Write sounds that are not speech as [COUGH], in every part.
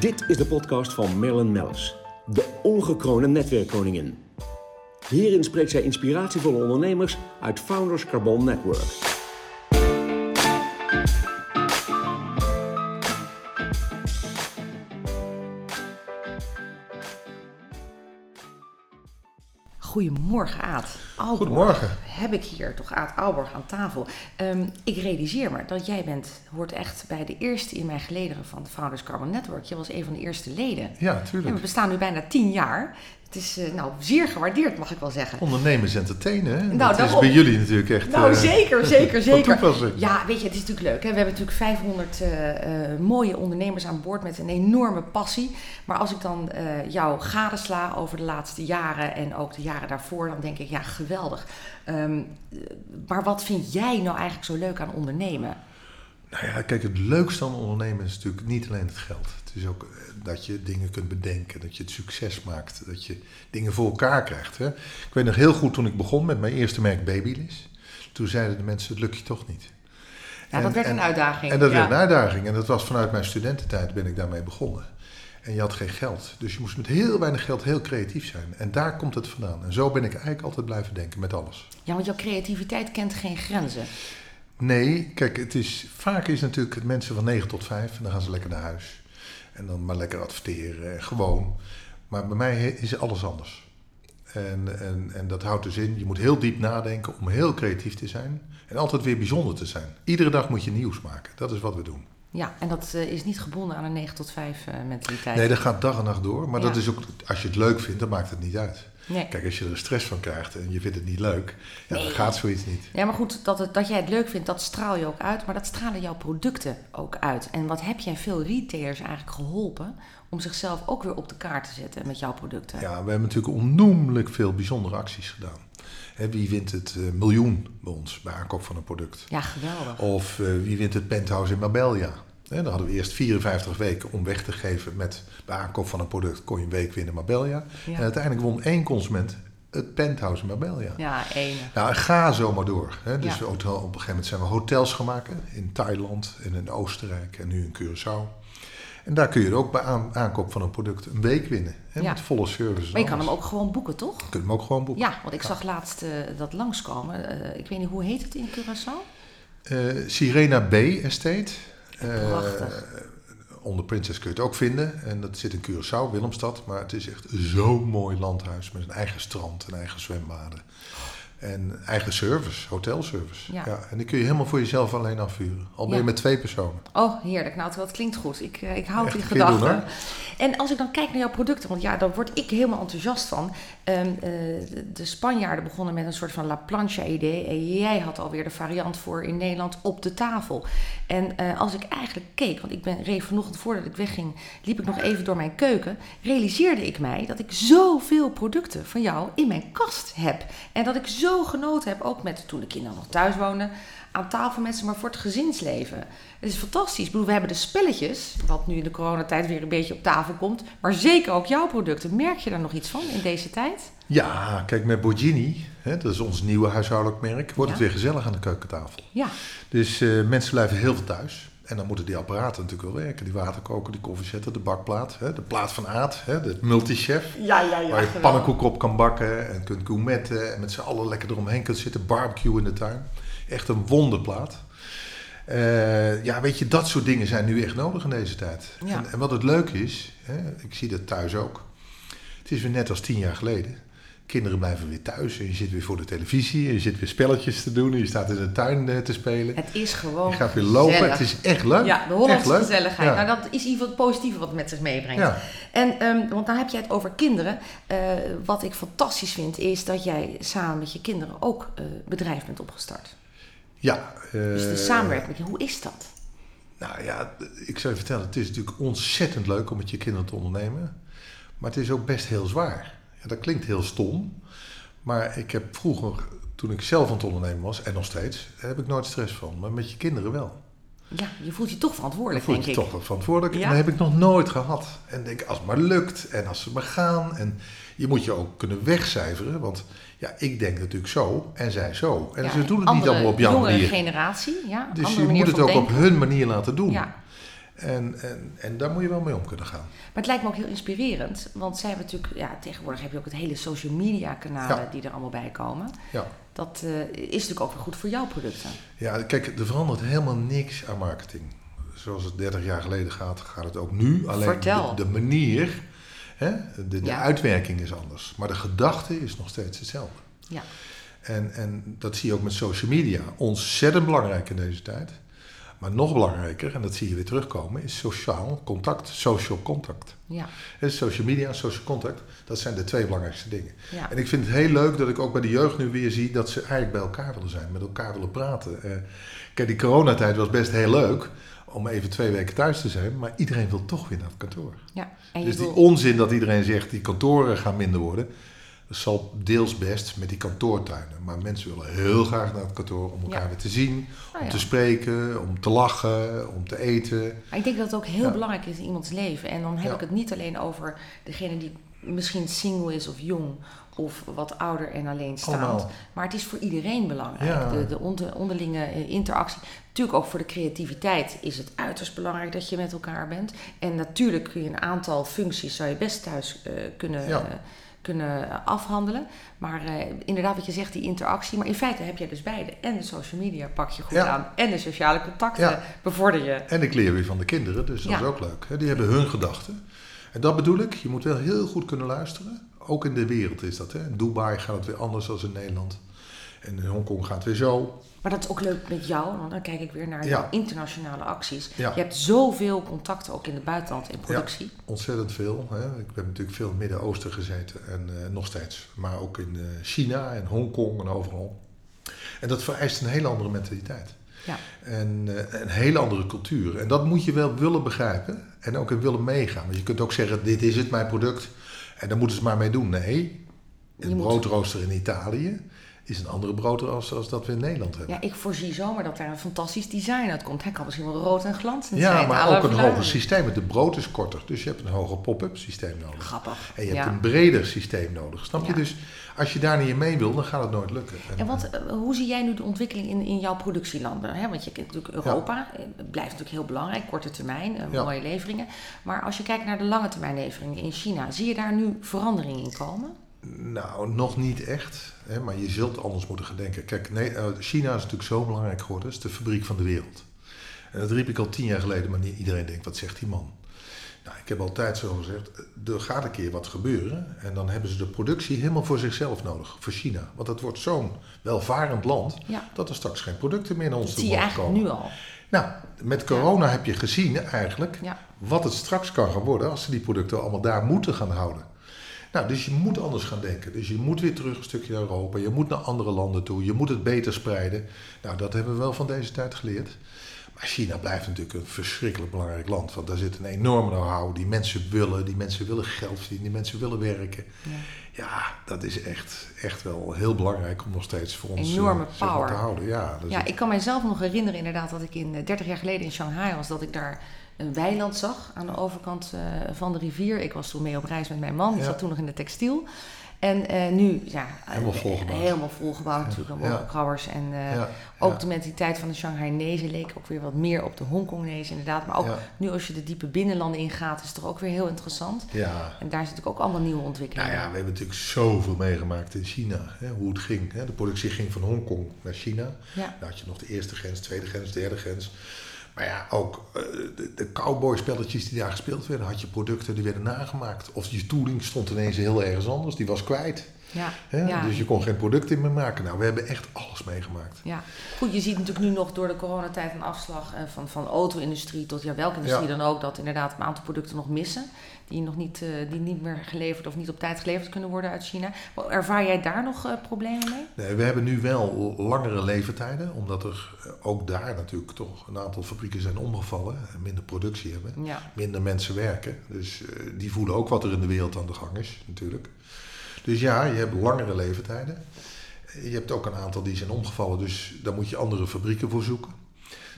Dit is de podcast van Marilyn Mellis, de ongekroonde netwerkkoningin. Hierin spreekt zij inspiratievolle ondernemers uit Founders Carbon Network. Goedemorgen, Aad. Aalborg. Goedemorgen. Heb ik hier toch Aad Aalborg aan tafel. Ehm, ik realiseer me dat jij bent, hoort echt bij de eerste in mijn gelederen van de Founders Carbon Network. Je was een van de eerste leden. Ja, En tuurlijk. we bestaan nu bijna tien jaar. Het is eh, nou, zeer gewaardeerd, mag ik wel zeggen. Ondernemers entertainen, hè? Nou, dat is bij jullie natuurlijk echt Nou, eh, zeker, zeker, [LAUGHS] zeker. toepassing. Ja, weet je, het is natuurlijk leuk. Hè? We hebben natuurlijk 500 eh, mooie ondernemers aan boord met een enorme passie. Maar als ik dan jou gadesla over de laatste jaren en ook de jaren daarvoor, dan denk ik, ja, geweldig. Ehm, eh, maar wat vind jij nou eigenlijk zo leuk aan ondernemen? Nou ja, kijk, het leukste aan ondernemen is natuurlijk niet alleen het geld. Het is ook eh, dat je dingen kunt bedenken, dat je het succes maakt, dat je dingen voor elkaar krijgt. Hè? Ik weet nog heel goed toen ik begon met mijn eerste merk Babyliss. Toen zeiden de mensen, het lukt je toch niet. Ja, En- dat werd en- een uitdaging. En dat ja. werd een uitdaging. En dat was vanuit mijn studententijd ben ik daarmee begonnen. En je had geen geld. Dus je moest met heel weinig geld heel creatief zijn. En daar komt het vandaan. En zo ben ik eigenlijk altijd blijven denken met alles. Ja, want jouw creativiteit kent geen grenzen. Nee, kijk, het is, vaak is natuurlijk het mensen van 9 tot 5 en dan gaan ze lekker naar huis. En dan maar lekker adverteren, en gewoon. Maar bij mij is alles anders. En, en, en dat houdt dus in, je moet heel diep nadenken om heel creatief te zijn. En altijd weer bijzonder te zijn. Iedere dag moet je nieuws maken. Dat is wat we doen. Ja, en dat eh, is niet gebonden aan een 9 tot 5 eh, mentaliteit. Nee, dat gaat dag en nacht door. Maar Ja. dat is ook, als je het leuk vindt, dan maakt het niet uit. Nee. Kijk, als je er stress van krijgt en je vindt het niet leuk, ja, dan gaat zoiets niet. Ja, maar goed, dat, het, dat jij het leuk vindt, dat straal je ook uit. Maar dat stralen jouw producten ook uit. En wat heb jij veel retailers eigenlijk geholpen om zichzelf ook weer op de kaart te zetten met jouw producten? Ja, we hebben natuurlijk onnoemelijk veel bijzondere acties gedaan. Hè, wie wint het eh, miljoen bij ons bij aankoop van een product? Ja, geweldig. Of eh, wie wint het penthouse in Marbella? Hè, dan hadden we eerst 54 weken om weg te geven met bij aankoop van een product kon je een week winnen in Marbella. Ja. En uiteindelijk won één consument het penthouse in Marbella. Ja, ene. Nou, ga zo maar door. Hè. Dus Ja. we hotel, op een gegeven moment zijn we hotels gaan maken in Thailand en in Oostenrijk en nu in Curaçao. En daar kun je ook bij aan- aankoop van een product een week winnen. Hè, Ja. Met volle service. Maar je kan hem ook gewoon boeken, toch? Je kunt hem ook gewoon boeken. Ja, want ik zag laatst eh, dat langskomen. Eh, ik weet niet, hoe heet het in Curaçao? Eh, Sirena B Estate. Prachtig. onder Princess kun je het ook vinden. En dat zit in Curaçao, Willemstad. Maar het is echt zo'n mooi landhuis met een eigen strand en eigen zwembaden. En eigen service, hotelservice. Ja. Ja. en die kun je helemaal voor jezelf alleen afvuren. Al ben je Ja. met twee personen. Oh, heerlijk. Nou, dat klinkt goed. Ik, eh, ik hou Echt, die gedachten. En als ik dan kijk naar jouw producten, want ja, daar word ik helemaal enthousiast van. Ehm, eh, de, de Spanjaarden begonnen met een soort van La Plancha-idee. En jij had alweer de variant voor in Nederland op de tafel. En eh, als ik eigenlijk keek, want ik ben reed vanochtend voordat ik wegging, liep ik nog even door mijn keuken. Realiseerde ik mij dat ik zoveel producten van jou in mijn kast heb. En dat ik zo genoten heb, ook met toen de kinderen nog thuis woonden aan tafel met ze, maar voor het gezinsleven. Het is fantastisch. Ik bedoel, we hebben de spelletjes, wat nu in de coronatijd weer een beetje op tafel komt. Maar zeker ook jouw producten. Merk je daar nog iets van in deze tijd? Ja, kijk, met Borgini, hè, dat is ons nieuwe huishoudelijk merk, wordt Ja. het weer gezellig aan de keukentafel. Ja, Dus eh, mensen blijven heel veel thuis. En dan moeten die apparaten natuurlijk wel werken. Die waterkoker, die koffiezetter, de bakplaat. Hè, de plaat van Aad, hè, de multichef. ja, ja. ja waar je pannenkoek op kan bakken en kunt gourmetten. En met z'n allen lekker eromheen kunt zitten. Barbecue in de tuin. Echt een wonderplaat. Eh, ja, weet je, dat soort dingen zijn nu echt nodig in deze tijd. En, en wat het leuke is, hè, ik zie dat thuis ook. Het is weer net als tien jaar geleden. Kinderen blijven weer thuis en je zit weer voor de televisie. En je zit weer spelletjes te doen en je staat in de tuin eh, te spelen. Het is gewoon Je gaat weer lopen. gezellig. Het is echt leuk. Ja, de Hollandse gezelligheid. Ja. Nou, dat is geval het positieve wat het met zich meebrengt. Ja. En, ehm, want dan heb jij het over kinderen. Eh, wat ik fantastisch vind, is dat jij samen met je kinderen ook eh bedrijf bent opgestart. Ja. Dus de samenwerking hoe is dat? Nou ja, ik zou je vertellen, het is natuurlijk ontzettend leuk om met je kinderen te ondernemen. Maar het is ook best heel zwaar. Ja, dat klinkt heel stom. Maar ik heb vroeger, toen ik zelf aan het ondernemen was, en nog steeds, heb ik nooit stress van. Maar met je kinderen wel. Ja, je voelt je toch verantwoordelijk, voel je denk je ik. toch verantwoordelijk. Ja. En dat heb ik nog nooit gehad. En denk, als het maar lukt en als ze maar gaan. En je moet je ook kunnen wegcijferen. Want ja, ik denk natuurlijk zo en zij zo. En Ja, ze doen het niet allemaal op jouw jongere manier. generatie, ja. Dus andere je moet het ook op hun manier laten doen. Ja, En, en, en daar moet je wel mee om kunnen gaan. Maar het lijkt me ook heel inspirerend, want zij hebben natuurlijk, ja, tegenwoordig heb je ook het hele social media kanalen Ja. die er allemaal bij komen. Ja. Dat eh, is natuurlijk ook weer goed voor jouw producten. Ja, kijk, er verandert helemaal niks aan marketing. Zoals het 30 jaar geleden gaat, gaat het ook nu. Alleen Vertel. De, de manier, hè, de, de Ja. uitwerking is anders. Maar de gedachte is nog steeds hetzelfde. Ja. En, en dat zie je ook met social media. Ontzettend belangrijk in deze tijd. Maar nog belangrijker, en dat zie je weer terugkomen, is sociaal contact, social contact. Ja, Hè, Social media en social contact, dat zijn de twee belangrijkste dingen. ja. En ik vind het heel leuk dat ik ook bij de jeugd nu weer zie dat ze eigenlijk bij elkaar willen zijn, met elkaar willen praten. Eh, kijk, die coronatijd was best heel leuk om even twee weken thuis te zijn, maar iedereen wil toch weer naar het kantoor. ja. En Dus die wil- onzin dat iedereen zegt die kantoren gaan minder worden, dat zal deels best met die kantoortuinen. Maar mensen willen heel graag naar het kantoor om elkaar Ja. weer te zien, Nou om ja. te spreken, om te lachen, om te eten. Maar ik denk dat het ook heel Ja. belangrijk is in iemands leven. En dan heb ik het niet alleen over degene die misschien single is of jong of wat ouder en alleenstaand. Allemaal. Maar het is voor iedereen belangrijk. Ja. De, de onder- onderlinge eh, interactie. Natuurlijk ook voor de creativiteit is het uiterst belangrijk dat je met elkaar bent. En natuurlijk kun je een aantal functies zou je best thuis eh, kunnen, Ja. eh, kunnen afhandelen. Maar eh, inderdaad wat je zegt, die interactie. Maar in feite heb je dus beide. En de social media pak je goed Ja. aan. En de sociale contacten Ja. bevorder je. En ik leer weer van de kinderen, dus dat Ja. is ook leuk. hè. Die hebben hun gedachten. En dat bedoel ik, je moet wel heel goed kunnen luisteren. Ook in de wereld is dat. Hè. In Dubai gaat het weer anders dan in Nederland. En in Hongkong gaat het weer zo. Maar dat is ook leuk met jou, want dan kijk ik weer naar Ja. jouw internationale acties. Ja. Je hebt zoveel contacten ook in het buitenland in productie. Ontzettend veel. Hè. Ik heb natuurlijk veel in het Midden-Oosten gezeten en eh, nog steeds. Maar ook in eh, China en Hongkong en overal. En dat vereist een hele andere mentaliteit. Ja. En eh, een hele andere cultuur. En dat moet je wel willen begrijpen en ook in willen meegaan. Want je kunt ook zeggen, dit is het, mijn product. En daar moeten ze maar mee doen. Nee, een broodrooster in Italië is een andere broodrooster als dat we in Nederland hebben. Ja, ik voorzie zomaar dat daar een fantastisch design uitkomt. Hij kan misschien wel rood en glanzend Ja, zijn. à maar ook een hoger systeem. Het brood is korter, dus je hebt een hoger pop-up systeem nodig. Grappig. En je hebt ja. een breder systeem nodig. Snap je? Ja. Dus als je daar niet in mee wil, dan gaat het nooit lukken. En wat, eh, hoe zie jij nu de ontwikkeling in, in jouw productielanden? Hè? Want je kent natuurlijk Europa, eh, blijft natuurlijk heel belangrijk, korte termijn, eh, Ja. mooie leveringen. Maar als je kijkt naar de lange termijn leveringen in China, zie je daar nu verandering in komen? Nou, nog niet echt. Hè, maar je zult anders moeten gaan denken. Kijk, nee, eh, China is natuurlijk zo belangrijk geworden. Het is de fabriek van de wereld. En dat riep ik al tien jaar geleden, maar niet iedereen denkt, wat zegt die man? Nou, ik heb altijd zo gezegd, er gaat een keer wat gebeuren. En dan hebben ze de productie helemaal voor zichzelf nodig, voor China. Want dat wordt zo'n welvarend land, Ja. dat er straks geen producten meer naar ons toe zie je komen. nu al. Nou, met corona heb je gezien eigenlijk Ja. wat het straks kan gaan worden als ze die producten allemaal daar moeten gaan houden. Nou, dus je moet anders gaan denken. Dus je moet weer terug een stukje naar Europa. Je moet naar andere landen toe. Je moet het beter spreiden. Nou, dat hebben we wel van deze tijd geleerd. Maar China blijft natuurlijk een verschrikkelijk belangrijk land. Want daar zit een enorme know-how. Die mensen willen. Die mensen willen geld verdienen. Die mensen willen werken. Ja. Ja, dat is echt, echt wel heel belangrijk om nog steeds voor ons eh, Enorme power. te houden. Ja, Ja, ik kan mijzelf nog herinneren inderdaad dat ik in eh, 30 jaar geleden in Shanghai was, dat ik daar een weiland zag aan de overkant eh, van de rivier. Ik was toen mee op reis met mijn man, die Ja. zat toen nog in de textiel. En eh, nu, ja, eh, Helemaal volgebouwd. Helemaal volgebouwd natuurlijk, allemaal Ja. krabbers. En eh, ja, ook ja. de mentaliteit van de Shanghainese leek ook weer wat meer op de Hongkongese inderdaad. Maar ook nu als je de diepe binnenlanden ingaat, is het toch ook weer heel interessant. Ja, En daar zitten natuurlijk ook allemaal nieuwe ontwikkelingen. Nou ja, we hebben natuurlijk zoveel meegemaakt in China. Hè, hoe het ging. Hè. De productie ging van Hongkong naar China. Ja. Dan had je nog de eerste grens, tweede grens, derde grens. Maar ja, ook eh, de, de cowboy-spelletjes die daar gespeeld werden, had je producten die werden nagemaakt. Of je tooling stond ineens heel ergens anders, die was kwijt. Ja, ja. Dus je kon geen producten meer maken. Nou, we hebben echt alles meegemaakt. Ja, goed, je ziet natuurlijk nu nog door de coronatijd een afslag eh, van, van auto-industrie tot ja, welke industrie Ja. dan ook, dat inderdaad een aantal producten nog missen, die nog niet, eh, die niet meer geleverd of niet op tijd geleverd kunnen worden uit China. Maar Ervaar jij daar nog eh, problemen mee? Nee, we hebben nu wel langere levertijden, omdat er ook daar natuurlijk toch een aantal fabrieken zijn omgevallen en minder productie hebben. Ja, minder mensen werken. Dus die voelen ook wat er in de wereld aan de gang is, natuurlijk. Dus ja, je hebt langere leeftijden. Je hebt ook een aantal die zijn omgevallen, dus daar moet je andere fabrieken voor zoeken.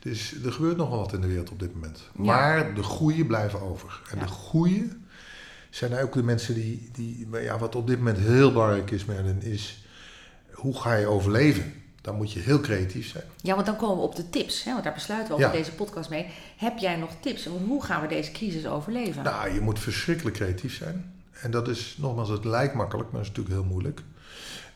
Dus er gebeurt nogal wat in de wereld op dit moment. Ja. Maar de goeie blijven over. En Ja. de goeie zijn ook de mensen die, die ja, wat op dit moment heel belangrijk is, Merlin, is hoe ga je overleven? Dan moet je heel creatief zijn. Ja, want dan komen we op de tips. Hè? Want daar besluiten we over Ja. deze podcast mee. Heb jij nog tips? Hoe gaan we deze crisis overleven? Nou, je moet verschrikkelijk creatief zijn. En dat is, nogmaals, het lijkt makkelijk, maar dat is natuurlijk heel moeilijk.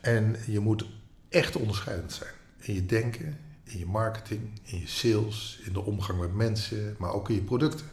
En je moet echt onderscheidend zijn. In je denken, in je marketing, in je sales, in de omgang met mensen, maar ook in je producten.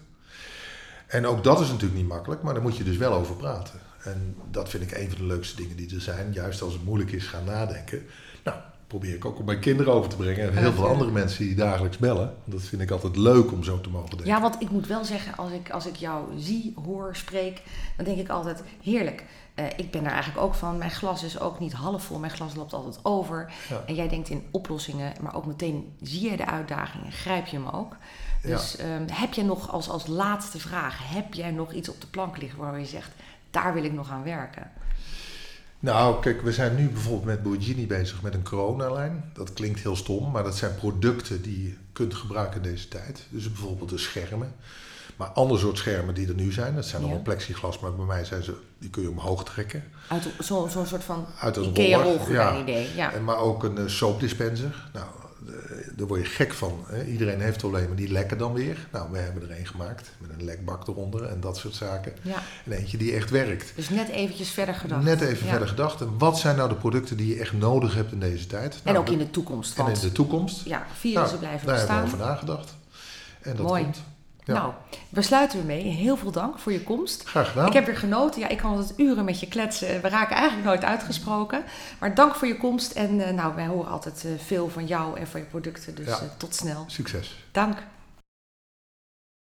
En ook dat is natuurlijk niet makkelijk, maar daar moet je dus wel over praten. En dat vind ik een van de leukste dingen die er zijn. Juist als het moeilijk is gaan nadenken. Nou, probeer ik ook op mijn kinderen over te brengen. En heel veel andere mensen die dagelijks bellen. Dat vind ik altijd leuk om zo te mogen denken. Ja, want ik moet wel zeggen, als ik, als ik jou zie, hoor, spreek, dan denk ik altijd heerlijk. Eh, ik ben daar eigenlijk ook van. Mijn glas is ook niet half vol. Mijn glas loopt altijd over. Ja. En jij denkt in oplossingen, maar ook meteen zie je de uitdagingen, grijp je hem ook. Dus ehm, heb jij nog als, als laatste vraag, heb jij nog iets op de plank liggen waar je zegt, daar wil ik nog aan werken? Nou, kijk, we zijn nu bijvoorbeeld met Borgini bezig met een coronalijn. Dat klinkt heel stom, maar dat zijn producten die je kunt gebruiken in deze tijd. Dus bijvoorbeeld de schermen. Maar ander soort schermen die er nu zijn, dat zijn Ja. allemaal plexiglas, maar bij mij zijn ze, die kun je omhoog trekken. Uit zo'n soort van Uit een Ikea-rolgordijn ja. idee. Ja. En, maar ook een eh, soapdispenser. Nou, daar word je gek van. Hè? Iedereen heeft problemen, die lekken dan weer. Nou, we hebben er een gemaakt met een lekbak eronder en dat soort zaken. ja. En eentje die echt werkt. Dus net eventjes verder gedacht. Net even Ja. verder gedacht. En wat zijn nou de producten die je echt nodig hebt in deze tijd? En Nou, ook in de toekomst. en in de toekomst. ja, virussen Nou, blijven daar hebben we bestaan. over nagedacht. En dat Mooi. komt. Ja. Nou, we sluiten ermee. Heel veel dank voor je komst. Graag gedaan. Ik heb weer genoten. Ja, ik kan altijd uren met je kletsen. We raken eigenlijk nooit uitgesproken. Maar dank voor je komst. En eh, nou, wij horen altijd eh, veel van jou en van je producten. Dus Ja. eh, tot snel. Succes. Dank.